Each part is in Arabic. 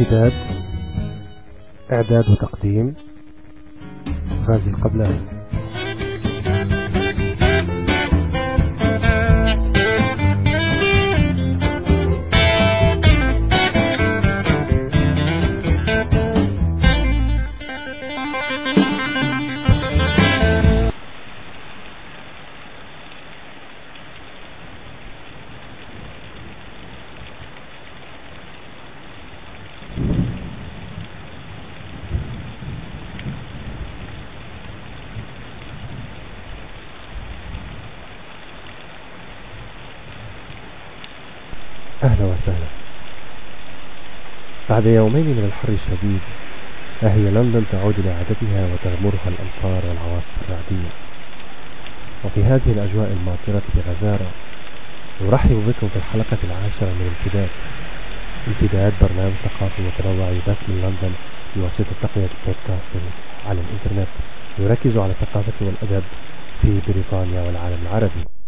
امتداد إعداد وتقديم. غازي القبلاني أهلا وسهلا. بعد يومين من الحر الشديد ها هي لندن تعود إلى عادتها وتغمرها الأمطار والعواصف الرعدية وفي هذه الأجواء الماطرة بغزارة نرحب بكم في الحلقة العاشرة من امتداد امتداد برنامج ثقافي متنوع يبث من لندن بواسطة تقنية البودكاستنج على الإنترنت يركز على الثقافة والأدب في بريطانيا والعالم العربي.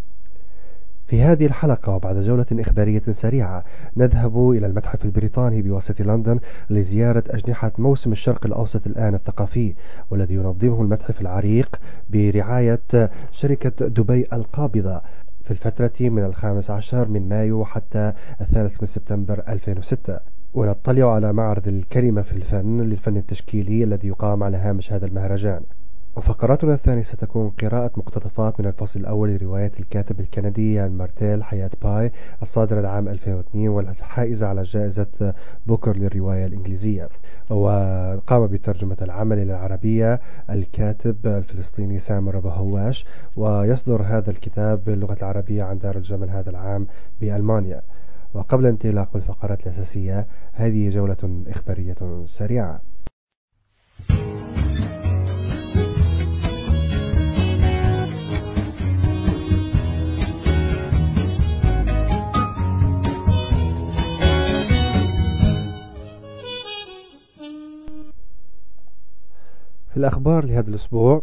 في هذه الحلقة وبعد جولة إخبارية سريعة نذهب إلى المتحف البريطاني بواسط لندن لزيارة أجنحة موسم الشرق الأوسط الآن الثقافي والذي ينظمه المتحف العريق برعاية شركة دبي القابضة. في الفترة من الخامس عشر من مايو حتى الثالث من سبتمبر 2006 ونطلع على معرض الكلمة في الفن للفن التشكيلي الذي يقام على هامش هذا المهرجان. وفقراتنا الثانية ستكون قراءة مقتطفات من الفصل الأول لرواية الكاتب الكندي مارتيل حياة باي الصادرة العام 2002 والحائزة على جائزة بوكر للرواية الإنجليزية. وقام بترجمة العمل إلى العربية الكاتب الفلسطيني سامر أبو هواش ويصدر هذا الكتاب باللغة العربية عن دار الجمل هذا العام بألمانيا. وقبل انطلاق الفقرات الأساسية هذه جولة إخبارية سريعة. في الأخبار لهذا الأسبوع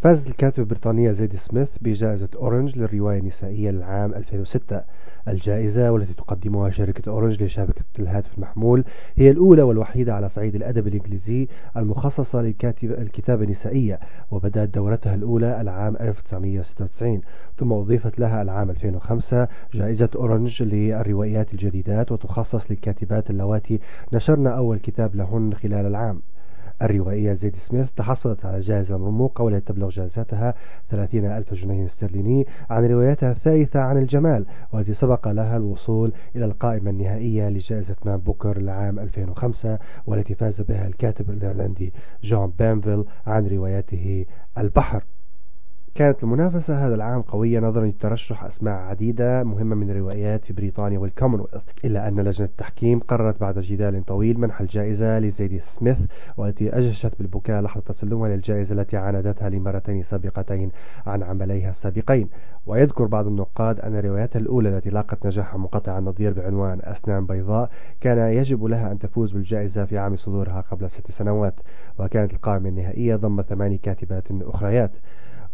فاز الكاتبة البريطانية زيدي سميث بجائزة أورنج للرواية النسائية للعام 2006 الجائزة والتي تقدمها شركة أورنج لشبكة الهاتف المحمول هي الأولى والوحيدة على صعيد الأدب الإنجليزي المخصصة للكتابة النسائية وبدأت دورتها الأولى العام 1996 ثم أضيفت لها العام 2005 جائزة أورنج للروائيات الجديدات وتخصص للكاتبات اللواتي. نشرن أول كتاب لهن خلال العام. الروائية زيدي سميث تحصلت على جائزة مرموقة والتي تبلغ جائزتها 30 ألف جنيه استرليني عن روايتها الثالثة عن الجمال والتي سبق لها الوصول إلى القائمة النهائية لجائزة مان بوكر لعام 2005 والتي فاز بها الكاتب الإيرلندي جون بانفيل عن روايته البحر. كانت المنافسة هذا العام قوية نظرا لترشح أسماء عديدة مهمة من الروائيات في بريطانيا والكومنولث إلا أن لجنة التحكيم قررت بعد جدال طويل منح الجائزة لزيدي سميث والتي أجشت بالبكاء لحظة تسلمها للجائزة التي عاندتها لمرتين سابقتين عن عمليها السابقين. ويذكر بعض النقاد أن روايتها الأولى التي لاقت نجاحا منقطع النظير بعنوان أسنان بيضاء كان يجب لها أن تفوز بالجائزة في عام صدورها قبل ست سنوات وكانت القائمة النهائية ضم ثماني كاتبات أخريات.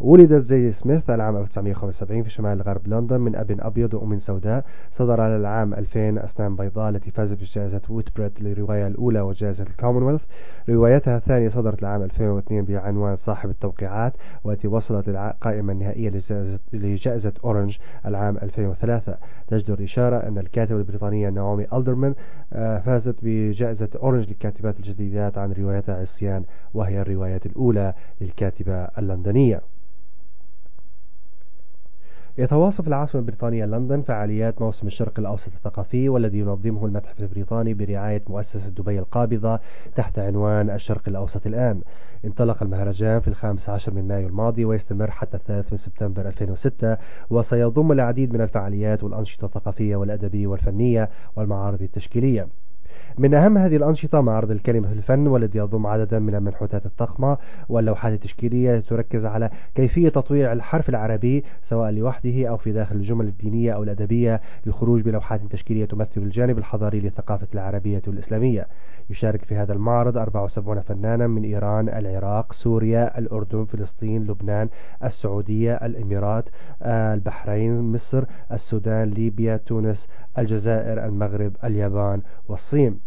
ولدت زي سميث العام 1975 في شمال غرب لندن من أب أبيض وأم سوداء. صدر على العام 2000 أسنان بيضاء التي فازت بجائزة ويتبريد للرواية الأولى وجائزة الكومنولث. روايتها الثانية صدرت العام 2002 بعنوان صاحب التوقيعات والتي وصلت للقائمة النهائية لجائزة, لجائزة أورنج العام 2003 تجدر إشارة أن الكاتبة البريطانية نعومي ألدرمان آه، فازت بجائزة أورنج للكاتبات الجديدات عن روايتها عصيان وهي الرواية الأولى للكاتبة اللندنية. يتواصل في العاصمة البريطانية لندن فعاليات موسم الشرق الأوسط الثقافي والذي ينظمه المتحف البريطاني برعاية مؤسسة دبي القابضة تحت عنوان الشرق الأوسط الآن. انطلق المهرجان في الخامس عشر من مايو الماضي ويستمر حتى الثالث من سبتمبر 2006 وسيضم العديد من الفعاليات والأنشطة الثقافية والأدبية والفنية والمعارض التشكيلية. من أهم هذه الأنشطة معرض الكلمة في الفن والذي يضم عددا من المنحوتات الضخمة واللوحات التشكيلية تركز على كيفية تطويع الحرف العربي سواء لوحده أو في داخل الجمل الدينية أو الأدبية للخروج بلوحات تشكيلية تمثل الجانب الحضاري للثقافة العربية والإسلامية يشارك في هذا المعرض 74 فنانا من إيران العراق سوريا الأردن فلسطين لبنان السعودية الإمارات البحرين مصر السودان ليبيا تونس الجزائر المغرب اليابان والصين.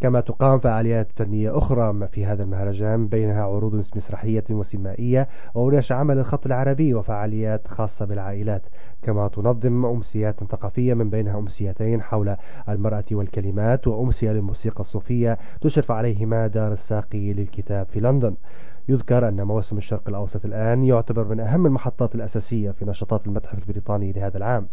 كما تقام فعاليات فنية أخرى في هذا المهرجان بينها عروض مسرحية وسينمائية وورش عمل الخط العربي وفعاليات خاصة بالعائلات. كما تنظم أمسيات ثقافية من بينها أمسيتين حول المرأة والكلمات وأمسية للموسيقى الصوفية تشرف عليهما دار الساقي للكتاب في لندن. يذكر أن موسم الشرق الأوسط الآن يعتبر من أهم المحطات الأساسية في نشاطات المتحف البريطاني لهذا العام.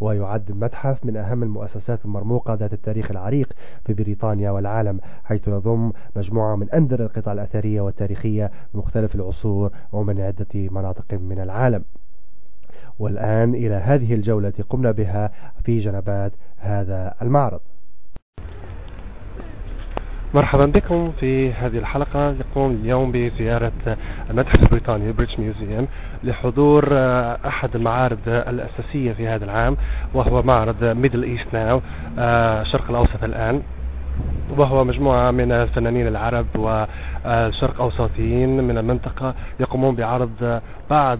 ويعد المتحف من أهم المؤسسات المرموقة ذات التاريخ العريق في بريطانيا والعالم حيث يضم مجموعة من أندر القطع الأثرية والتاريخية بمختلف العصور ومن عدة مناطق من العالم. والآن إلى هذه الجولة قمنا بها في جنبات هذا المعرض. مرحبا بكم في هذه الحلقة. نقوم اليوم بزيارة المتحف البريطاني ال British Museum لحضور أحد المعارض الأساسية في هذا العام وهو معرض Middle East Now الشرق الأوسط الآن. وهو مجموعة من الفنانين العرب والشرق أوسطيين من المنطقة يقومون بعرض بعض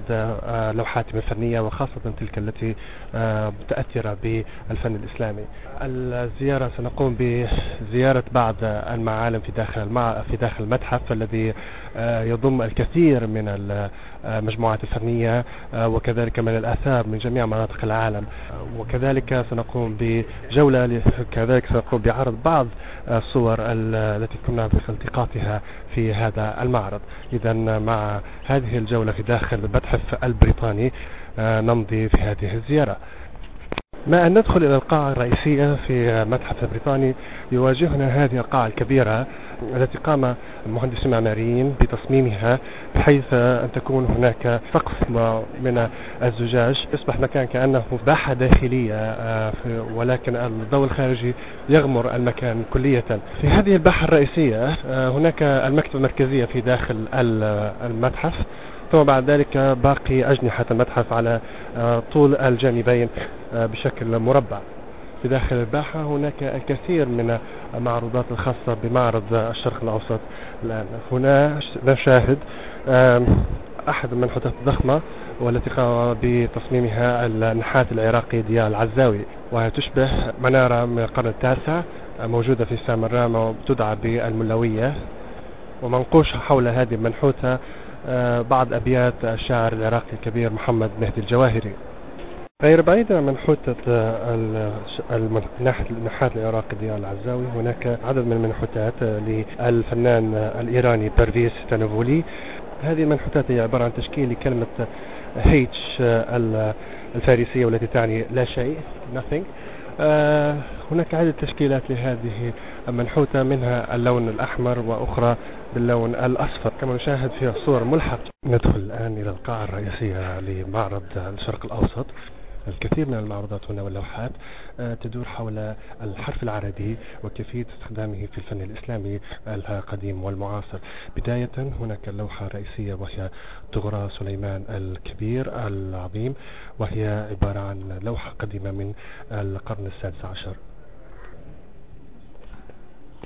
لوحاتهم الفنية وخاصة تلك التي متأثرة بالفن الإسلامي. الزيارة سنقوم بزيارة بعض المعالم في داخل في داخل المتحف الذي يضم الكثير من المجموعات الفنية وكذلك من الآثار من جميع مناطق العالم. وكذلك سنقوم بجولة كذلك سنقوم بعرض بعض الصور التي كنا بالتقاطها في هذا المعرض. إذا مع هذه الجولة في داخل المتحف البريطاني نمضي في هذه الزيارة. ما أن ندخل إلى القاعة الرئيسية في المتحف البريطاني يواجهنا هذه القاعة الكبيرة التي قام المهندسون المعماريين بتصميمها بحيث أن تكون هناك سقف من الزجاج. يصبح مكان كأنه باحة داخلية آه، ولكن الضوء الخارجي يغمر المكان كلية. في هذه الباحة الرئيسية آه، هناك المكتبة المركزية في داخل المتحف. ثم بعد ذلك باقي أجنحة المتحف على آه، طول الجانبين بشكل مربع. في داخل الباحة. هناك الكثير من المعروضات الخاصة بمعرض الشرق الأوسط الآن. هنا نشاهد أحد المنحوتات الضخمة والتي قام بتصميمها النحات العراقي ديال العزاوي وهي تشبه منارة من القرن التاسع موجودة في سامراء تدعى بالملوية ومنقوش حول هذه المنحوتة بعض أبيات الشاعر العراقي الكبير محمد مهدي الجواهري. غير بعيدة عن منحوتة النحات العراقي ديال العزاوي هناك عدد من المنحوتات للفنان الإيراني بيرفيس تانوفولي. هذه المنحوتات هي عبارة عن تشكيل لكلمة هيتش الفارسية والتي تعني لا شيء nothing. آه، هناك عدة تشكيلات لهذه المنحوتة منها اللون الأحمر وأخرى باللون الأصفر. كما نشاهد في الصور ملحق ندخل الآن إلى القاعة الرئيسية لمعرض الشرق الأوسط. الكثير من المعروضات هنا واللوحات آه، تدور حول الحرف العربي وكيفية استخدامه في الفن الإسلامي القديم والمعاصر. بداية هناك اللوحة الرئيسية وهي طغرى سليمان الكبير العظيم وهي عبارة عن لوحة قديمة من القرن السادس عشر.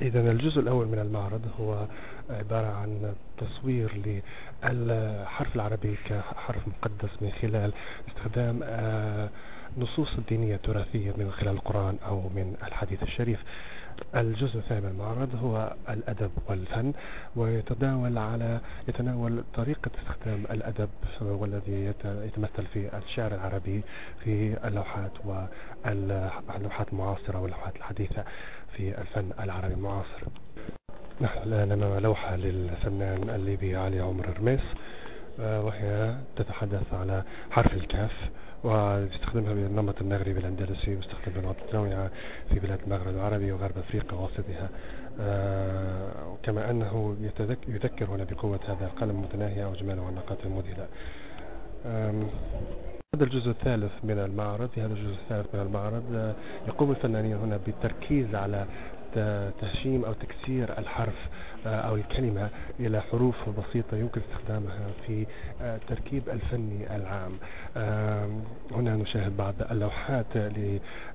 إذا الجزء الأول من المعرض هو عبارة عن تصوير للحرف العربي كحرف مقدس من خلال استخدام آه، نصوص الدينية التراثية من خلال القرآن أو من الحديث الشريف. الجزء الثاني من المعرض هو الأدب والفن ويتداول على يتناول طريقة استخدام الأدب والذي يتمثل في الشعر العربي في اللوحات واللوحات المعاصرة واللوحات الحديثة في الفن العربي المعاصر. نحن الآن أمام لوحة للفنان الليبي علي عمر رميس آه، وهي تتحدث على حرف الكاف ويستخدمها بالنمط المغربي الأندلسي ويستخدم بنمط متنوعة في بلاد المغرب العربي وغرب أفريقيا ووسطها. آه، كما أنه يذكر هنا بقوة هذا القلم المتناهية وجماله والنقاط المذهلة. هذا الجزء الثالث من المعرض في هذا الجزء الثالث من المعرض. آه، يقوم الفنانين هنا بالتركيز على تهشيم أو تكسير الحرف. أو الكلمة إلى حروف بسيطة يمكن استخدامها في التركيب آه، الفني العام. هنا نشاهد بعض اللوحات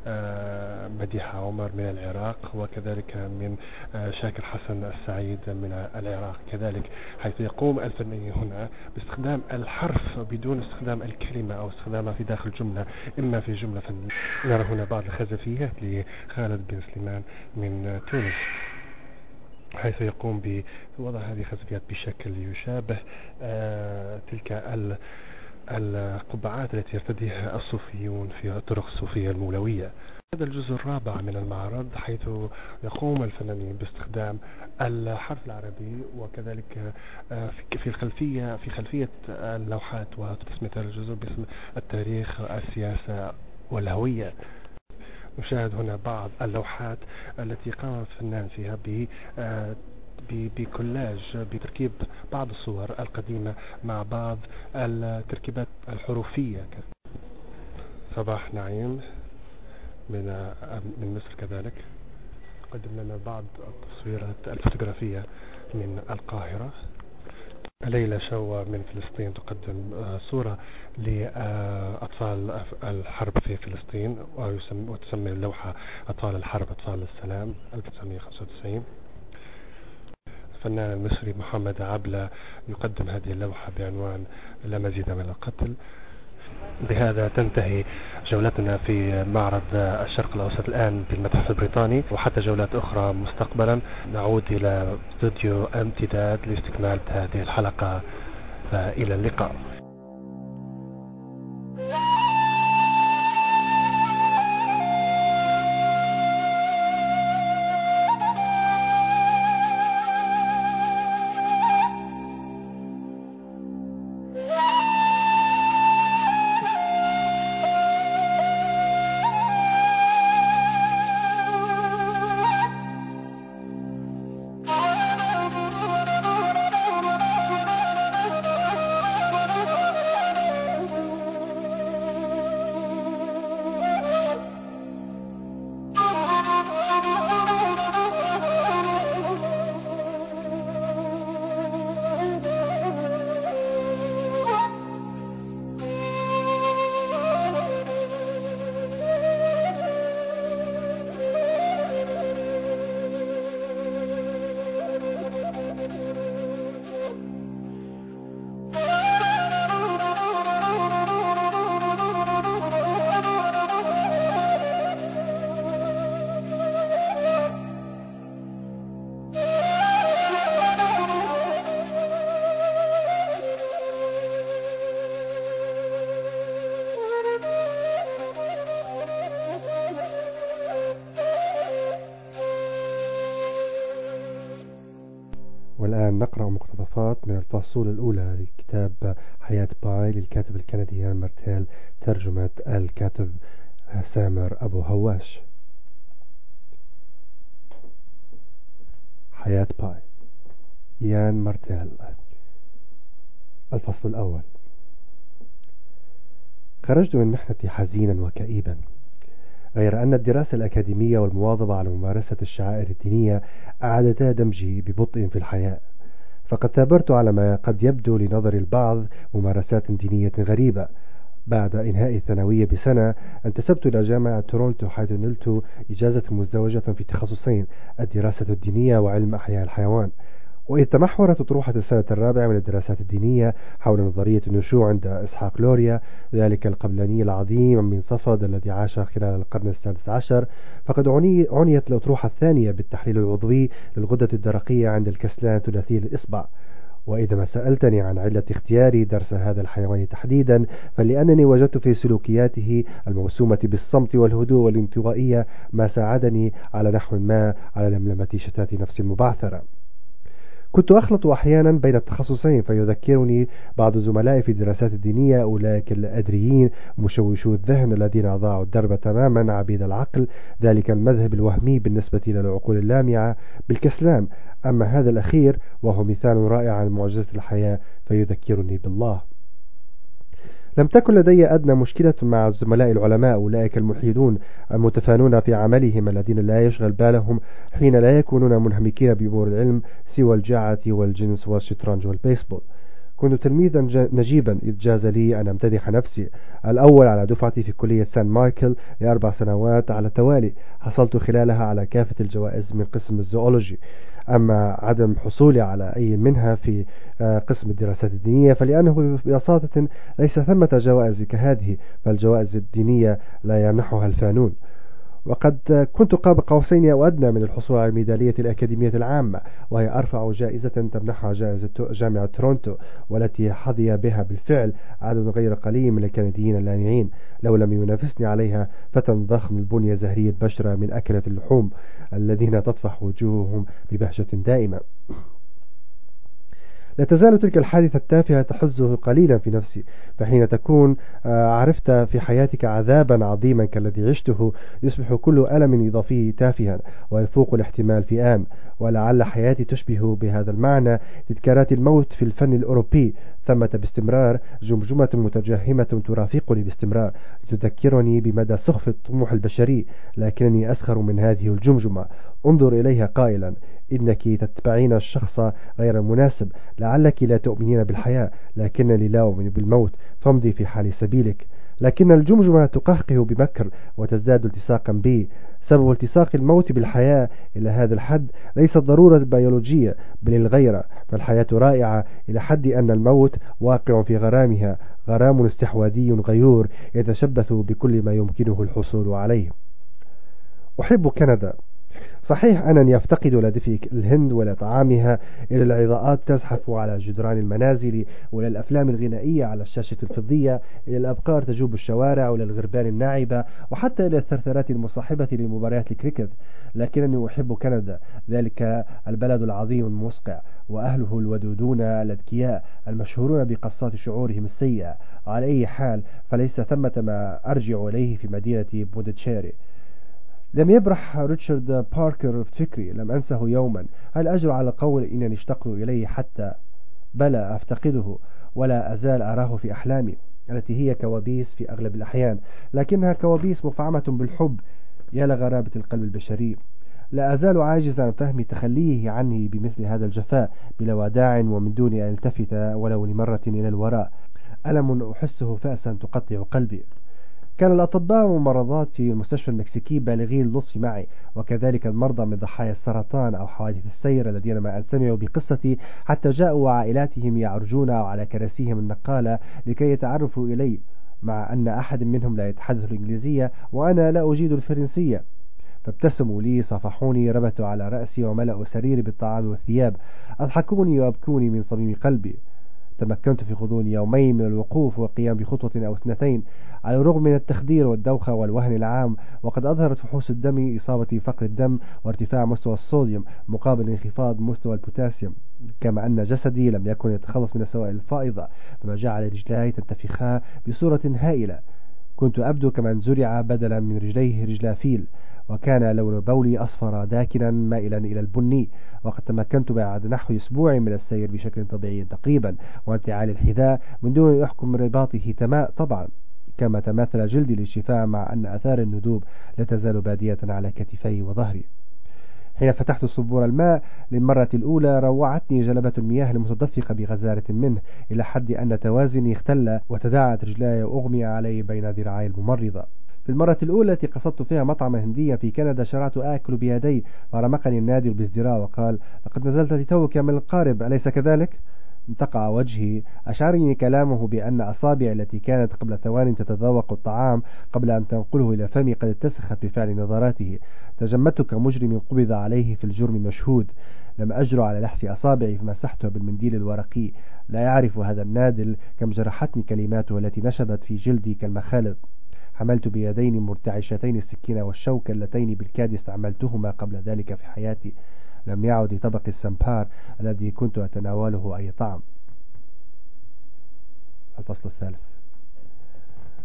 لمديحة عمر من العراق وكذلك من آه، شاكر حسن السعيد من العراق. كذلك حيث يقوم الفني هنا باستخدام الحرف بدون استخدام الكلمة أو استخدامها في داخل جملة إما في جملة فنية. نرى هنا بعض الخزفيات لخالد بن سليمان من تونس. حيث يقوم بوضع هذه الخلفيات بشكل يشابه آه، تلك القبعات التي يرتديها الصوفيون في الطرق الصوفية المولوية. هذا الجزء الرابع من المعرض حيث يقوم الفنانين باستخدام الحرف العربي وكذلك آه، في الخلفية في خلفية اللوحات وتسمية هذا الجزء باسم التاريخ السياسة والهوية. نشاهد هنا بعض اللوحات التي قام الفنان فيها ب آه، بكولاج بتركيب بعض الصور القديمة مع بعض التركيبات الحروفية. صباح نعيم. من من مصر كذلك. قدم لنا بعض التصويرات الفوتوغرافية من القاهرة. ليلى شوا من فلسطين تقدم آه، صورة لأطفال الحرب في فلسطين وتسمي اللوحة أطفال الحرب أطفال السلام 1995 الفنان المصري محمد عبلة يقدم هذه اللوحة بعنوان لا مزيد من القتل. بهذا تنتهي جولتنا في معرض الشرق الأوسط الآن بالمتحف البريطاني وحتى جولات أخرى مستقبلا. نعود إلى استوديو امتداد لاستكمال هذه الحلقة فإلى اللقاء. والآن نقرأ مقتطفات من الفصول الأولى لكتاب حياة باي للكاتب الكندي يان مارتيل ترجمة الكاتب سامر أبو هواش. حياة باي. يان مارتيل. الفصل الأول. خرجت من محنتي حزينا وكئيبا. غير أن الدراسة الأكاديمية والمواظبة على ممارسة الشعائر الدينية أعادتا دمجي ببطء في الحياة. فقد ثابرت على ما قد يبدو لنظر البعض ممارسات دينية غريبة. بعد إنهاء الثانوية بسنة انتسبت إلى جامعة تورونتو حيث نلت إجازة مزدوجة في تخصصين الدراسة الدينية وعلم أحياء الحيوان. وإذ تمحورت أطروحة السنة الرابعة من الدراسات الدينية حول نظرية النشوء عند إسحاق لوريا ذلك القبلاني العظيم من صفد الذي عاش خلال القرن السادس عشر فقد عني عنيت الأطروحة الثانية بالتحليل العضوي للغدة الدرقية عند الكسلان ثلاثي الإصبع. وإذا ما سألتني عن علة اختياري درس هذا الحيوان تحديدا فلأنني وجدت في سلوكياته الموسومة بالصمت والهدوء والانطوائية ما ساعدني على نحو ما على لملمة شتات نفسي المبعثرة كنت أخلط أحيانا بين التخصصين فيذكرني بعض زملائي في الدراسات الدينية أولئك الأدريين مشوشو الذهن الذين أضاعوا الدرب تماما عبيد العقل. ذلك المذهب الوهمي بالنسبة إلى العقول اللامعة بالكسلان. أما هذا الأخير وهو مثال رائع عن معجزة الحياة فيذكرني بالله. لم تكن لدي أدنى مشكلة مع الزملاء العلماء أولئك الملحدون المتفانون في عملهم الذين لا يشغل بالهم حين لا يكونون منهمكين بأمور العلم سوى الجعة والجنس والشطرنج والبيسبول. كنت تلميذا نجيبا إذا جاز لي أن أمتدح نفسي. الأول على دفعتي في كلية سان مايكل لأربع سنوات على التوالي. حصلت خلالها على كافة الجوائز من قسم ال zoology. أما عدم حصولي على أي منها في آه، قسم الدراسات الدينية فلأنه ببساطة ليس ثمة جوائز كهذه فالجوائز الدينية لا يمنحها الفانون. وقد كنت قاب قوسين أو أدنى من الحصول على الميدالية الأكاديمية العامة وهي أرفع جائزة تمنحها جائزة جامعة تورونتو والتي حظي بها بالفعل عدد غير قليل من الكنديين اللامعين. لو لم ينافسني عليها فتى ضخم البنية زهري البشرة من أكلة اللحوم الذين تطفح وجوههم ببهجة دائمة. لا تزال تلك الحادثة التافهة تحزه قليلا في نفسي فحين تكون آه، عرفت في حياتك عذابا عظيما كالذي عشته يصبح كل ألم إضافي تافها ويفوق الاحتمال في آن ولعل حياتي تشبه بهذا المعنى تذكارات الموت في الفن الأوروبي. ثمة باستمرار جمجمة متجهمة ترافقني باستمرار تذكرني بمدى سخف الطموح البشري لكنني أسخر من هذه الجمجمة. انظر إليها قائلا إنك تتبعين الشخص غير المناسب لعلك لا تؤمنين بالحياة لكنني لا أؤمن بالموت فامضي في حال سبيلك. لكن الجمجمة تقهقه بمكر وتزداد التصاقا بي. سبب التصاق الموت بالحياة إلى هذا الحد ليست ضرورة بيولوجية بل الغيرة فالحياة رائعة إلى حد أن الموت واقع في غرامها غرام استحواذي غيور يتشبث بكل ما يمكنه الحصول عليه. أحب كندا. صحيح أنني أفتقد إلى دفء الهند وإلى طعامها إلى الإضاءات تزحف على جدران المنازل وإلى الأفلام الغنائية على الشاشة الفضية إلى الأبقار تجوب الشوارع وإلى الغربان الناعبة وحتى إلى الثرثرات المصاحبة لمباريات الكريكت. لكنني أحب كندا ذلك البلد العظيم المسقع وأهله الودودون الأذكياء المشهورون بقصات شعورهم السيئة. على أي حال فليس ثمة ما أرجع إليه في مدينة بونديتشيري. لم يبرح ريتشارد باركر فكري لم أنسه يوما. هل أجرؤ على قول إنني اشتقت إليه حتى؟ بلى أفتقده ولا أزال أراه في أحلامي التي هي كوابيس في أغلب الأحيان. لكنها كوابيس مفعمة بالحب يا لغرابة القلب البشري. لا أزال عاجزا عن فهم تخليه عني بمثل هذا الجفاء بلا وداع ومن دون أن التفت ولو لمرة إلى الوراء. ألم أحسه فأسا تقطع قلبي. كان الأطباء والممرضات في المستشفى المكسيكي بالغي اللطف معي وكذلك المرضى من ضحايا السرطان أو حوادث السير الذين ما أن سمعوا بقصتي حتى جاءوا وعائلاتهم يعرجون على كراسيهم النقالة لكي يتعرفوا إلي مع أن أحد منهم لا يتحدث الإنجليزية وأنا لا أجيد الفرنسية. فابتسموا لي صفحوني ربتوا على رأسي وملأوا سريري بالطعام والثياب. أضحكوني وأبكوني من صميم قلبي. تمكنت في غضون يومين من الوقوف والقيام بخطوة أو اثنتين على الرغم من التخدير والدوخة والوهن العام وقد أظهرت فحوص الدم إصابة فقر الدم وارتفاع مستوى الصوديوم مقابل انخفاض مستوى البوتاسيوم. كما أن جسدي لم يكن يتخلص من السوائل الفائضة مما جعل رجلاي تنتفخا بصورة هائلة. كنت أبدو كمن زرع بدلا من رجليه رجلا فيل وكان لون بولي أصفر داكنا مائلا إلى البني وقد تمكنت بعد نحو أسبوع من السير بشكل طبيعي تقريبا وانتعال الحذاء من دون أن رباطه تماء. طبعا كما تماثل جلدي للشفاء مع أن أثار الندوب لا تزال بادية على كتفي وظهري. حين فتحت صبور الماء للمرة الأولى روعتني جلبة المياه المتدفقة بغزارة منه إلى حد أن توازني اختل وتداعت رجلاي وأغمي علي بين ذراعي الممرضة في المرة الأولى التي قصدت فيها مطعما هنديا في كندا شرعت آكل بيدي فرمقني النادر بازدراء وقال لقد نزلت لتوك من القارب أليس كذلك؟ انتقع وجهي. أشعرني كلامه بأن أصابعي التي كانت قبل ثوان تتذوق الطعام قبل أن تنقله إلى فمي قد اتسخت بفعل نظراته. تجمدت كمجرم قبض عليه في الجرم المشهود لم أجر على لحس أصابعي فمسحتها بالمنديل الورقي. لا يعرف هذا النادل كم جرحتني كلماته التي نشبت في جلدي كالمخالب حملت بيدين مرتعشتين السكين والشوكة اللتين بالكاد استعملتهما قبل ذلك في حياتي. لم يعد لطبق السمبار الذي كنت أتناوله أي طعم. الفصل الثالث.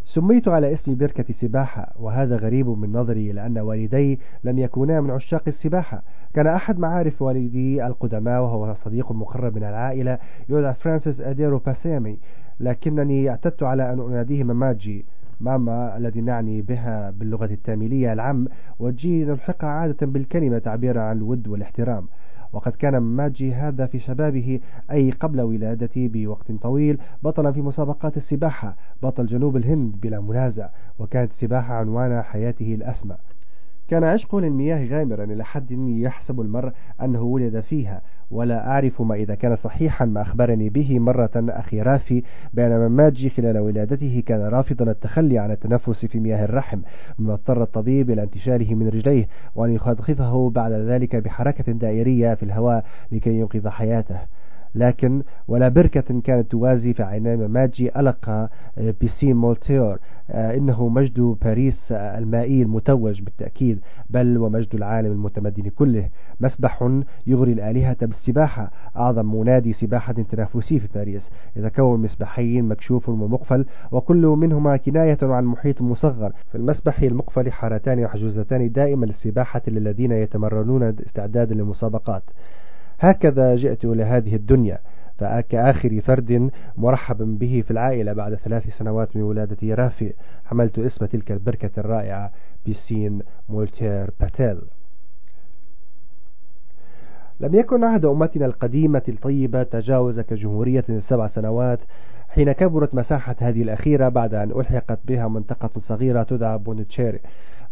سميت على اسم بركة سباحة وهذا غريب من نظري لأن والدي لم يكونا من عشاق السباحة. كان أحد معارف والدي القدماء وهو صديق مقرب من العائلة يدعى فرانسيس أديرو باسيمي لكنني اعتدت على أن أناديه مماجي. ماما الذي نعني بها باللغة التاميلية العم وجي نلحقها عادة بالكلمة تعبيرا عن الود والاحترام. وقد كان ماجي هذا في شبابه أي قبل ولادتي بوقت طويل بطلا في مسابقات السباحة بطل جنوب الهند بلا منازع وكانت السباحة عنوان حياته الأسمى. كان عشقه للمياه غامرا إلى حد يحسب المرء أنه ولد فيها ولا أعرف ما إذا كان صحيحا ما أخبرني به مرة أخي رافي بأن ماجي خلال ولادته كان رافضا التخلي عن التنفس في مياه الرحم مما اضطر الطبيب إلى انتشاله من رجليه وأن يخضخضه بعد ذلك بحركة دائرية في الهواء لكي ينقذ حياته. لكن ولا بركة كانت توازي في عيني ماجي ألق آه، بيسين مولتير آه، إنه مجد باريس آه، المائي المتوج بالتأكيد بل ومجد العالم المتمدن كله. مسبح يغري الآلهة بالسباحة. أعظم منادي سباحة تنافسي في باريس. يتكون مسبحين مكشوف ومقفل وكل منهما كناية عن محيط مصغر. في المسبح المقفل حارتان محجوزتان دائما للسباحة للذين يتمرنون استعدادا للمسابقات. هكذا جئت إلى هذه الدنيا فكآخر فرد مرحبا به في العائلة بعد ثلاث سنوات من ولادة رافي حملت اسم تلك البركة الرائعة بيسين مولتير باتيل. لم يكن عهد أمتنا القديمة الطيبة تجاوز كجمهورية سبع سنوات حين كبرت مساحة هذه الأخيرة بعد أن ألحقت بها منطقة صغيرة تدعى بونديتشيري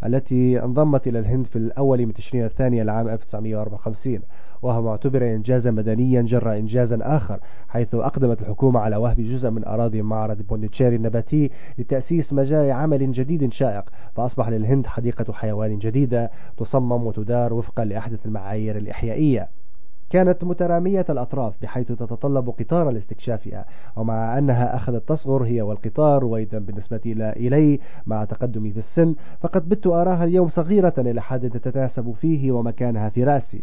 التي انضمت إلى الهند في الأول من تشرين الثاني لعام 1954 وهو معتبر إنجازا مدنيا جر إنجازا آخر حيث أقدمت الحكومة على وهب جزء من أراضي معرض بونديتشيري النباتي لتأسيس مجال عمل جديد شائق. فأصبح للهند حديقة حيوان جديدة تصمم وتدار وفقا لأحدث المعايير الإحيائية. كانت مترامية الأطراف بحيث تتطلب قطارا لاستكشافها ومع أنها أخذت تصغر هي والقطار وإذا بالنسبة إلي مع تقدمي في السن فقد بت أراها اليوم صغيرة إلى حد تتناسب فيه ومكانها في رأسي.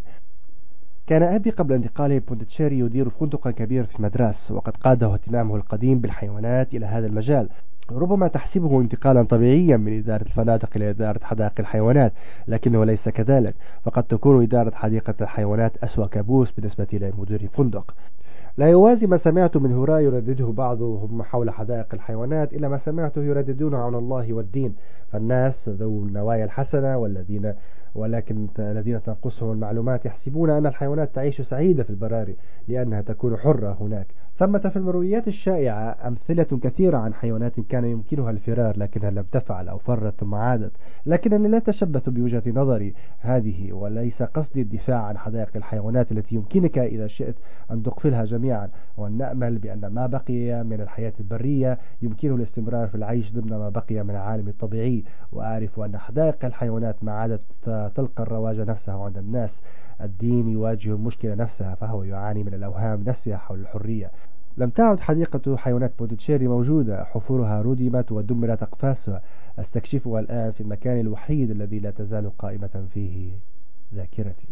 كان أبي قبل انتقاله بوندتشيري يدير فندقا كبيرا في مدراس وقد قاده اهتمامه القديم بالحيوانات إلى هذا المجال. ربما تحسبه انتقالا طبيعيا من إدارة الفنادق إلى إدارة حدائق الحيوانات لكنه ليس كذلك فقد تكون إدارة حديقة الحيوانات أسوأ كابوس بالنسبة لمدير فندق. لا يوازي ما سمعت من هراء يردده بعضهم حول حدائق الحيوانات إلى ما سمعته يرددون عن الله والدين. فالناس ذو النوايا الحسنة والذين ولكن الذين تنقصهم المعلومات يحسبون أن الحيوانات تعيش سعيدة في البراري لأنها تكون حرة هناك. ثمة في المرويات الشائعة أمثلة كثيرة عن حيوانات كان يمكنها الفرار لكنها لم تفعل أو فرت ثم عادت. لكنني لا أتشبث بوجهة نظري هذه وليس قصدي الدفاع عن حدائق الحيوانات التي يمكنك إذا شئت أن تقفلها جميعا. وأن نأمل بأن ما بقي من الحياة البرية يمكنه الاستمرار في العيش ضمن ما بقي من العالم الطبيعي. وأعرف أن حدائق الحيوانات ما عادت تلقى الرواج نفسها عند الناس. الدين يواجه المشكلة نفسها فهو يعاني من الأوهام نفسها حول الحرية. لم تعد حديقة حيوانات بودتشيري موجودة. حفورها ردمت ودمرت أقفاسها. أستكشفها الآن في المكان الوحيد الذي لا تزال قائمة فيه ذاكرتي.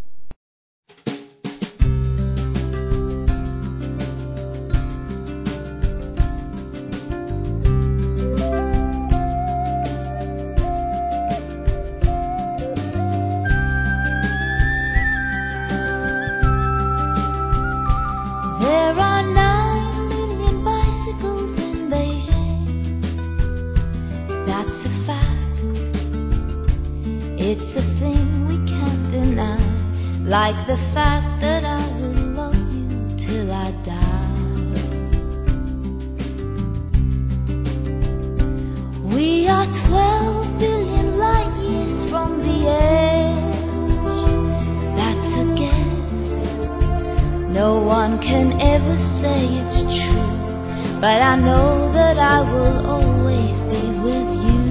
Can ever say it's true, but I know that I will always be with you.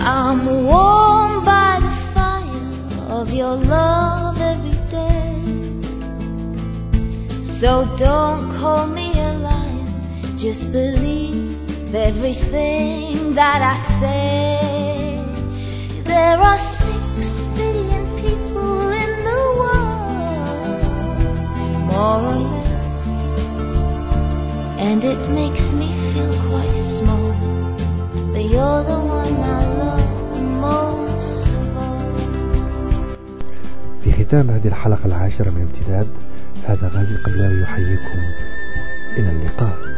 I'm warmed by the fire of your love every day. So don't call me a liar, just believe everything that I say. There are more or less, and it makes me feel quite small. But you're the one I في ختام هذه الحلقة العاشرة من امتداد هذا غازي القبلاوي يحييكم. إلى اللقاء.